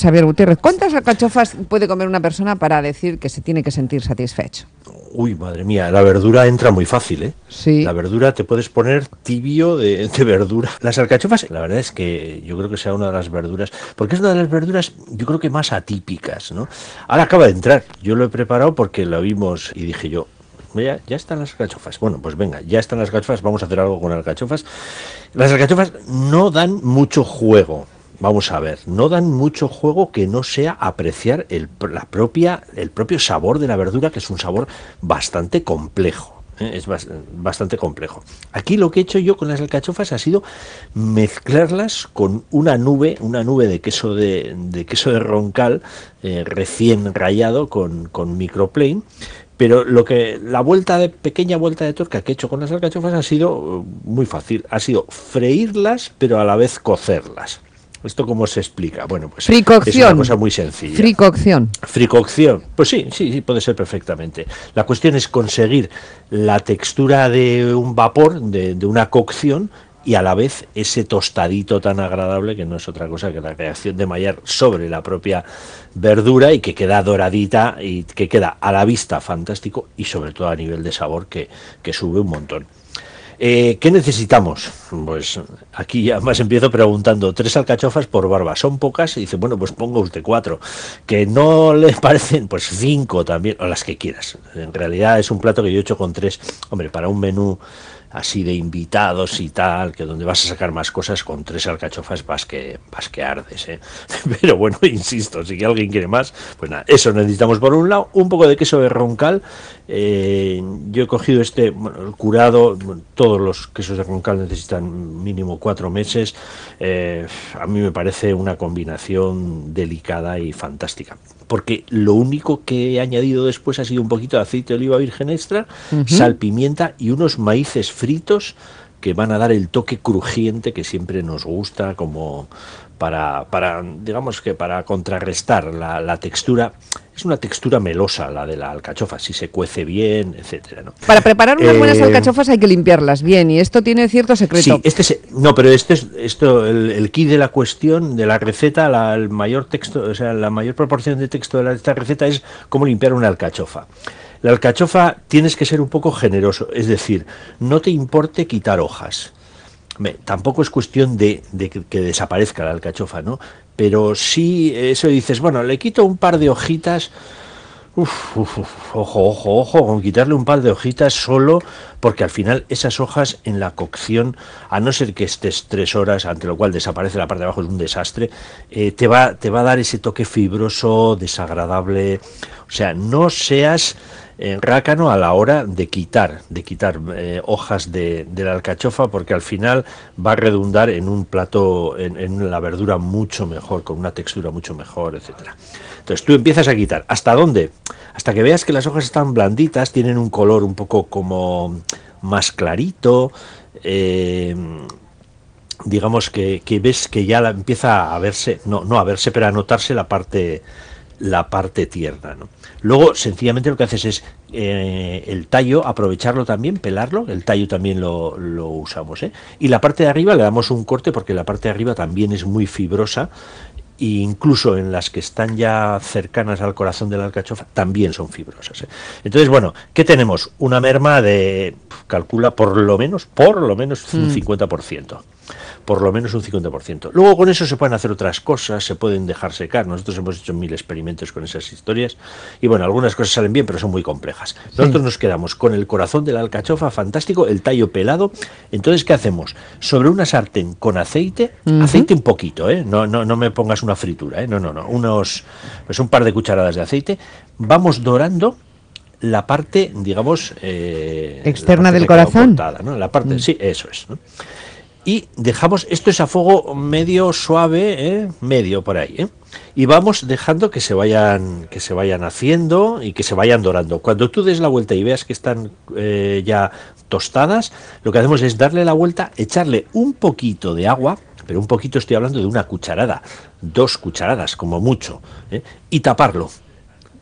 Xavier Gutiérrez, ¿cuántas alcachofas puede comer una persona para decir que se tiene que sentir satisfecho? Uy, madre mía, la verdura entra muy fácil, ¿eh? Sí. La verdura te puedes poner tibio de, de verdura. Las alcachofas, la verdad es que yo creo que sea una de las verduras, porque es una de las verduras, yo creo que más atípicas, ¿no? Ahora acaba de entrar, yo lo he preparado porque lo vimos y dije yo, ya, ya están las alcachofas. Bueno, pues venga, ya están las alcachofas, vamos a hacer algo con alcachofas. Las alcachofas no dan mucho juego. Vamos a ver, no dan mucho juego que no sea apreciar el, la propia, el propio sabor de la verdura, que es un sabor bastante complejo. ¿eh? Es bas- bastante complejo. Aquí lo que he hecho yo con las alcachofas ha sido mezclarlas con una nube, una nube de queso de, queso de roncal eh, recién rallado con, con microplane. Pero lo que la vuelta de pequeña vuelta de tuerca que he hecho con las alcachofas ha sido eh, muy fácil, ha sido freírlas pero a la vez cocerlas. ¿Esto cómo se explica? Bueno, pues es una cosa muy sencilla. Fricocción. Fricocción. Pues sí, sí, sí, puede ser perfectamente. La cuestión es conseguir la textura de un vapor, de, de una cocción, y a la vez ese tostadito tan agradable que no es otra cosa que la reacción de Maillard sobre la propia verdura y que queda doradita y que queda a la vista fantástico y sobre todo a nivel de sabor que, que sube un montón. Eh, ¿Qué necesitamos? Pues aquí ya más empiezo preguntando, tres alcachofas por barba, ¿son pocas? Y dice, bueno, pues ponga usted cuatro. Que no le parecen, pues cinco también, o las que quieras. En realidad es un plato que yo he hecho con tres. Hombre, para un menú así de invitados y tal, que donde vas a sacar más cosas con tres alcachofas vas que, vas que ardes, ¿eh? Pero bueno, insisto, si alguien quiere más, pues nada, eso necesitamos por un lado, un poco de queso de roncal, eh, yo he cogido este, curado, todos los quesos de roncal necesitan mínimo cuatro meses, eh, a mí me parece una combinación delicada y fantástica. Porque lo único que he añadido después ha sido un poquito de aceite de oliva virgen extra, sal, pimienta y unos maíces fritos que van a dar el toque crujiente que siempre nos gusta como para, para digamos que para contrarrestar la, la textura es una textura melosa la de la alcachofa si se cuece bien etcétera ¿no? Para preparar unas buenas Eh, alcachofas hay que limpiarlas bien y esto tiene cierto secreto. Sí, este es, no, pero este es esto el, el key de la cuestión de la receta, la, el mayor texto, o sea, la mayor proporción de texto de la- esta receta es cómo limpiar una alcachofa. La alcachofa tienes que ser un poco generoso, es decir, no te importe quitar hojas. Tampoco es cuestión de, que, desaparezca la alcachofa, ¿no? Pero sí, eso dices, bueno, le quito un par de hojitas, Uf, uf, uf, ojo, ojo, ojo, con quitarle un par de hojitas solo, porque al final esas hojas en la cocción, a no ser que estés tres horas, ante lo cual desaparece la parte de abajo, es un desastre, eh, te, va, te va a dar ese toque fibroso, desagradable. O sea, no seas rácano a la hora de quitar, de quitar eh, hojas de, de la alcachofa, porque al final va a redundar en un plato, en, en la verdura mucho mejor, con una textura mucho mejor, etcétera. Entonces tú empiezas a quitar. ¿Hasta dónde? Hasta que veas que las hojas están blanditas, tienen un color un poco como más clarito. eh, digamos que, que ves que ya empieza a verse, no, no a verse, pero a notarse la parte, la parte tierna. ¿no? Luego, sencillamente lo que haces es eh, el tallo, aprovecharlo también, pelarlo, el tallo también lo, lo usamos. ¿eh? Y la parte de arriba le damos un corte porque la parte de arriba también es muy fibrosa e incluso en las que están ya cercanas al corazón de la alcachofa también son fibrosas. ¿eh? Entonces, bueno, ¿qué tenemos? Una merma de, calcula por lo menos, por lo menos un 50%. Por lo menos un 50%. Luego con eso se pueden hacer otras cosas, se pueden dejar secar. Nosotros hemos hecho mil experimentos con esas historias. Y bueno, algunas cosas salen bien, pero son muy complejas. Nosotros nos quedamos con el corazón de la alcachofa, fantástico, el tallo pelado. Entonces, ¿qué hacemos? Sobre una sartén con aceite, aceite un poquito, ¿eh? No, no, no me pongas una fritura, ¿eh? No, no, no. Unos, pues un par de cucharadas de aceite. Vamos dorando la parte, digamos, eh, la Externa parte del corazón. cortada, ¿no? La parte, sí, eso es. ¿no? Y dejamos, esto es a fuego medio suave, ¿eh? medio por ahí, ¿eh? y vamos dejando que se vayan, que se vayan haciendo y que se vayan dorando. Cuando tú des la vuelta y veas que están eh, ya tostadas, lo que hacemos es darle la vuelta, echarle un poquito de agua, pero un poquito estoy hablando de una cucharada, dos cucharadas como mucho, ¿eh? y taparlo,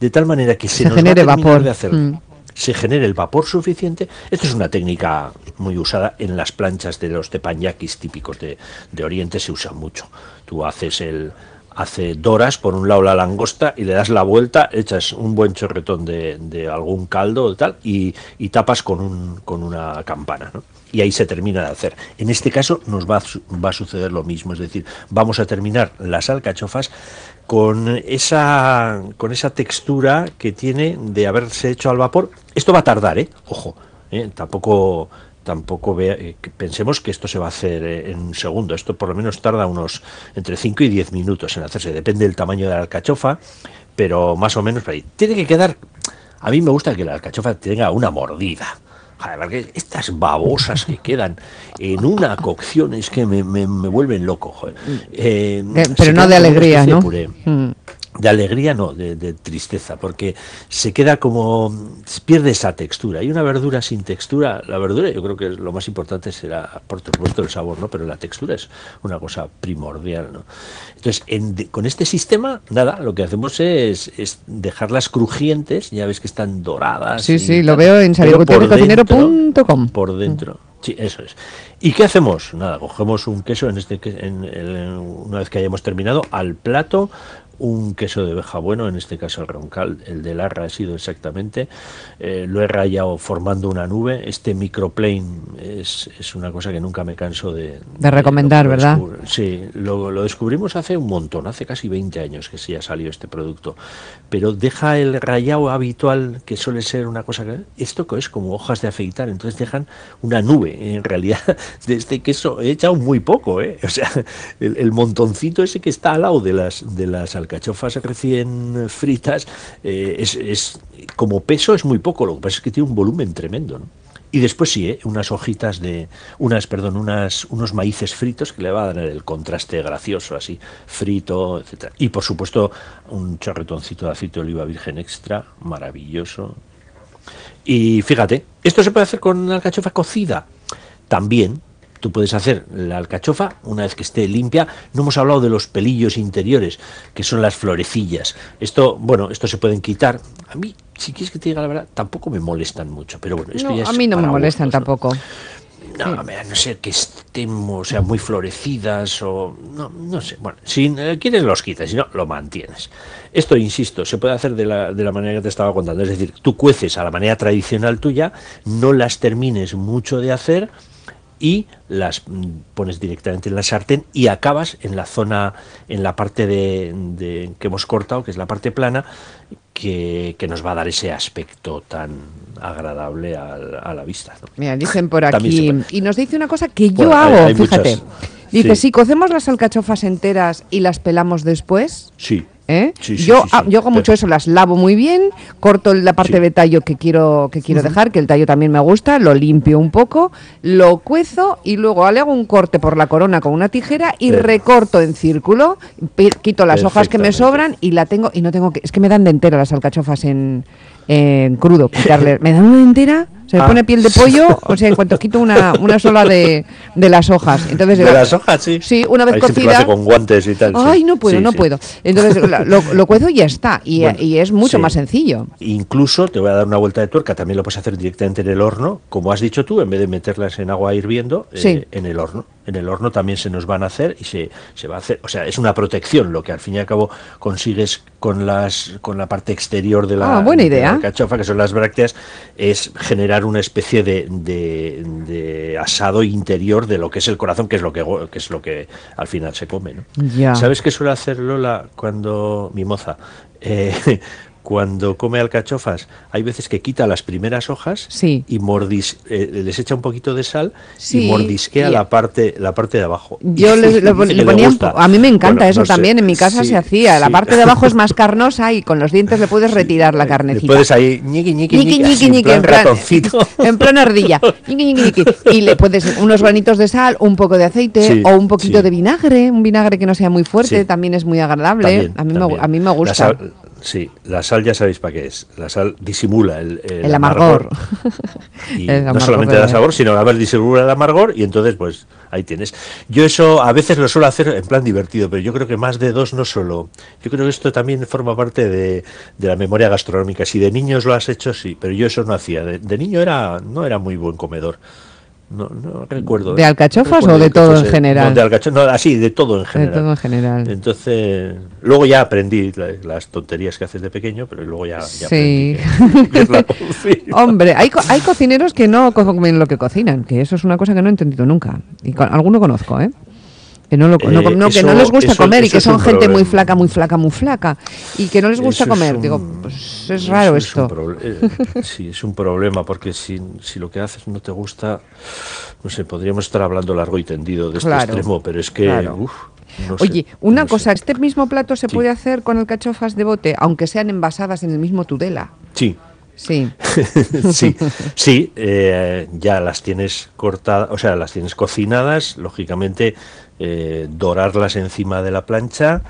de tal manera que se, Se nos va a genere vapor. de hacer Mm. Se genere el vapor suficiente. Esto es una técnica muy usada en las planchas de los teppanyakis típicos de, Oriente, se usa mucho. Tú haces el hace doras por un lado la langosta y le das la vuelta, echas un buen chorretón de, algún caldo o tal y, y tapas con, un, con una campana. ¿no? Y ahí se termina de hacer. En este caso nos va va a suceder lo mismo, es decir, vamos a terminar las alcachofas con esa, con esa textura que tiene de haberse hecho al vapor. Esto va a tardar, ¿eh? Ojo, ¿eh? tampoco tampoco vea- eh, pensemos que esto se va a hacer eh, en un segundo. Esto por lo menos tarda unos entre 5 y 10 minutos en hacerse. Depende del tamaño de la alcachofa, pero más o menos por ahí. Tiene que quedar... A mí me gusta que la alcachofa tenga una mordida. Joder, estas babosas que quedan en una cocción es que me, me- me vuelven loco. joder. Eh, se pero no de alegría, ¿no? puré. Mm. De alegría no, de, de tristeza, porque se queda como, pierde esa textura. Y una verdura sin textura, la verdura yo creo que lo más importante será, por supuesto, el sabor, ¿no? Pero la textura es una cosa primordial, ¿no? Entonces, en- de- con este sistema, nada, lo que hacemos es, es dejarlas crujientes, ya ves que están doradas. Sí, sí, lo veo en salirgutierrezcocinero.com. dentro- Por dentro. Sí, eso es. ¿Y qué hacemos? Nada, cogemos un queso, en este en, en- una vez que hayamos terminado, al plato, un queso de oveja bueno, en este caso el roncal, el de Larra ha sido exactamente. eh, lo he rayado formando una nube. Este microplane es, es una cosa que nunca me canso de, De recomendar, ¿verdad? Sí, lo, lo descubrimos hace un montón, hace casi 20 años que sí ha salido este producto. Pero deja el rayado habitual, que suele ser una cosa que. Esto es como hojas de afeitar, entonces dejan una nube. En realidad, de este queso he echado muy poco, ¿eh? O sea, el, el montoncito ese que está al lado de las, de las alcachofas recién fritas, eh, es, es- como peso es muy poco, lo que pasa es que tiene un volumen tremendo, ¿no? Y después sí, ¿eh? unas hojitas de, unas, perdón, unas, unos maíces fritos que le va a dar el contraste gracioso, así, frito, etcétera. Y por supuesto, un chorretoncito de aceite de oliva virgen extra, maravilloso. Y fíjate, esto se puede hacer con alcachofa cocida. También tú puedes hacer la alcachofa una vez que esté limpia. No hemos hablado de los pelillos interiores, que son las florecillas. Esto, bueno, esto se pueden quitar. A mí, si quieres que te diga la verdad, tampoco me molestan mucho. Pero bueno, esto No, ya es a mí no me molestan gustos, ¿no? tampoco. No, a no ser que estemos, o sea, muy florecidas o no, no sé. Bueno, si eh, quieres los quitas, si no, lo mantienes. Esto, insisto, se puede hacer de la, de la manera que te estaba contando. Es decir, tú cueces a la manera tradicional tuya, no las termines mucho de hacer y las mm, pones directamente en la sartén y acabas en la zona, en la parte de, de- que hemos cortado, que es la parte plana, que, que nos va a dar ese aspecto tan agradable a, la vista. ¿no? Mira, dicen por aquí, y nos dice una cosa que yo hay- hago, hay fíjate. muchas. Dice, Sí. si cocemos las alcachofas enteras y las pelamos después, Sí. ¿Eh? Sí, sí, yo, sí, ah, yo hago mucho eso, las lavo muy bien, corto la parte de tallo que quiero, que quiero dejar, que el tallo también me gusta, lo limpio un poco, lo cuezo y luego le hago un corte por la corona con una tijera y Perfecto. recorto en círculo, quito las hojas que me sobran y la tengo, y no tengo que, es que me dan de entera las alcachofas en, en crudo, quitarle, me dan una entera, se me Ah. pone piel de pollo, o sea, en cuanto quito una, una sola de, de las hojas. Entonces, De la- las hojas, sí. Sí, una vez Hay cocida. hace con guantes y tal. sí. Ay, no puedo, Sí, no sí. puedo. Entonces lo, lo cuezo y ya está. Y, Bueno, y es mucho más sencillo. Incluso te voy a dar una vuelta de tuerca, también lo puedes hacer directamente en el horno, como has dicho tú, en vez de meterlas en agua hirviendo, eh, en el horno. En el horno también se nos van a hacer y se, se va a hacer, o sea, es una protección lo que al fin y al cabo consigues con las con la parte exterior de la, Ah, buena de la idea. alcachofa, que son las brácteas, es generar una especie de, de- de asado interior de lo que es el corazón, que es lo que, que es lo que al final se come, ¿no? Ya. ¿Sabes qué suele hacer Lola cuando mi moza? Eh, cuando come alcachofas, hay veces que quita las primeras hojas Sí. y mordis, eh, les echa un poquito de sal Sí, y mordisquea y- la parte la parte de abajo. Yo le, le- le le ponía po- a mí me encanta Bueno, eso no sé. también, en mi casa Sí, se hacía. La parte de abajo es más carnosa y con los dientes le puedes retirar la Le carnecita. puedes ahí ñiqui ñiqui Ñiqui, ñiqui, ñiqui, así, en plan en plan, ratoncito. en plan ardilla. Ñiqui, ñiqui. Y le puedes unos granitos de sal, un poco de aceite o un poquito de vinagre, un vinagre que no sea muy fuerte, también es muy agradable. También, a, mí me, a mí me La gusta. sal- sí, la sal ya sabéis para qué es. La sal disimula el, el El amargor. Y El no solamente da sabor, sino a ver, disimula el amargor y entonces pues ahí tienes. Yo eso a veces lo suelo hacer en plan divertido, pero yo creo que más de dos no solo. Yo creo que esto también forma parte de, de la memoria gastronómica. Si de niños lo has hecho, sí, pero yo eso no hacía. De, de niño era no era muy buen comedor. No, no recuerdo. ¿De ¿eh? alcachofas Recuerdo o de todo en es. general? No, de alcachofas, no, así, de todo en De general. todo en general. Entonces, luego ya aprendí la- las tonterías que haces de pequeño, pero luego ya, ya Sí. aprendí que- que es la cocina. Hombre, hay, co- hay cocineros que no comen lo que cocinan, que eso es una cosa que no he entendido nunca. Y alguno conozco, ¿eh? Que no, lo- no- Eh, no- que no les gusta eso- comer y que es son gente muy flaca, muy flaca, muy flaca. Y que no les gusta es comer. un- Digo, pues es raro es esto. proble- eh, sí, es un problema, porque si, si lo que haces no te gusta, no sé, podríamos estar hablando largo y tendido de este Claro, extremo, pero es que, claro. uf, no sé, Oye, una no sé. cosa, ¿este mismo plato se Sí. puede hacer con alcachofas de bote, aunque sean envasadas en el mismo Tudela? Sí, Sí. sí, sí, eh, ya las tienes cortadas, o sea, las tienes cocinadas, lógicamente eh, dorarlas encima de la plancha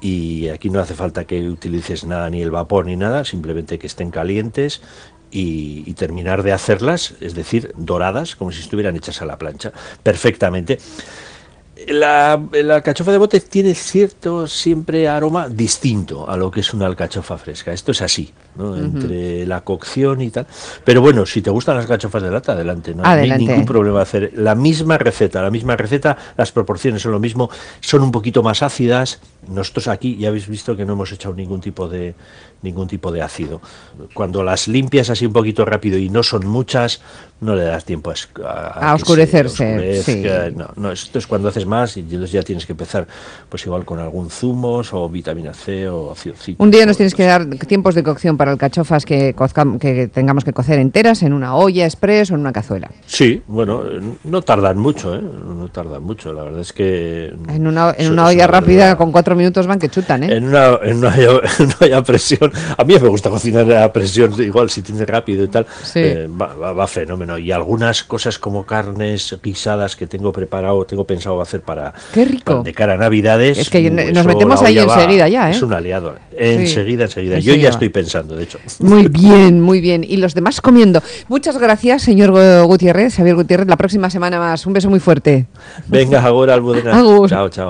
y aquí no hace falta que utilices nada, ni el vapor ni nada, simplemente que estén calientes y, y terminar de hacerlas, es decir, doradas, como si estuvieran hechas a la plancha, perfectamente. La, la alcachofa de bote tiene cierto siempre aroma distinto a lo que es una alcachofa fresca. Esto es así, ¿no? Entre la cocción y tal. Pero bueno, si te gustan las alcachofas de lata, adelante. No hay ningún problema hacer la misma receta. La misma receta, las proporciones son lo mismo, son un poquito más ácidas. Nosotros aquí ya habéis visto que no hemos echado ningún tipo de ningún tipo de ácido. Cuando las limpias así un poquito rápido y no son muchas, no le das tiempo a, A oscurecerse, sí. oscurezca. No, no, esto es cuando haces más y entonces ya tienes que empezar pues igual con algún zumos o vitamina C o cítrico. Un día nos tienes que dar tiempos de cocción para alcachofas que, que tengamos que cocer enteras en una olla express o en una cazuela. Sí, bueno, no tardan mucho, ¿eh? No tardan mucho, la verdad es que... En una, en una olla verdad. rápida con cuatro minutos van que chutan, ¿eh? En una, en, una olla, en una olla a presión. A mí me gusta cocinar a presión, igual si tiene rápido y tal. Sí. eh, va, va- va fenómeno. Y algunas cosas como carnes guisadas que tengo preparado, tengo pensado hacer para, Qué rico. para- de cara a Navidades. Es que uh, nos metemos ahí va- enseguida ya, ¿eh? Es un aliado. Enseguida, enseguida. Yo ya estoy pensando, de hecho. Muy bien, muy bien. Y los demás comiendo. Muchas gracias, señor Gu- Gutiérrez, Xavier Gutiérrez. La próxima semana más. Un beso muy fuerte. Venga, ahora, Almudena. Agur. Chao, chao.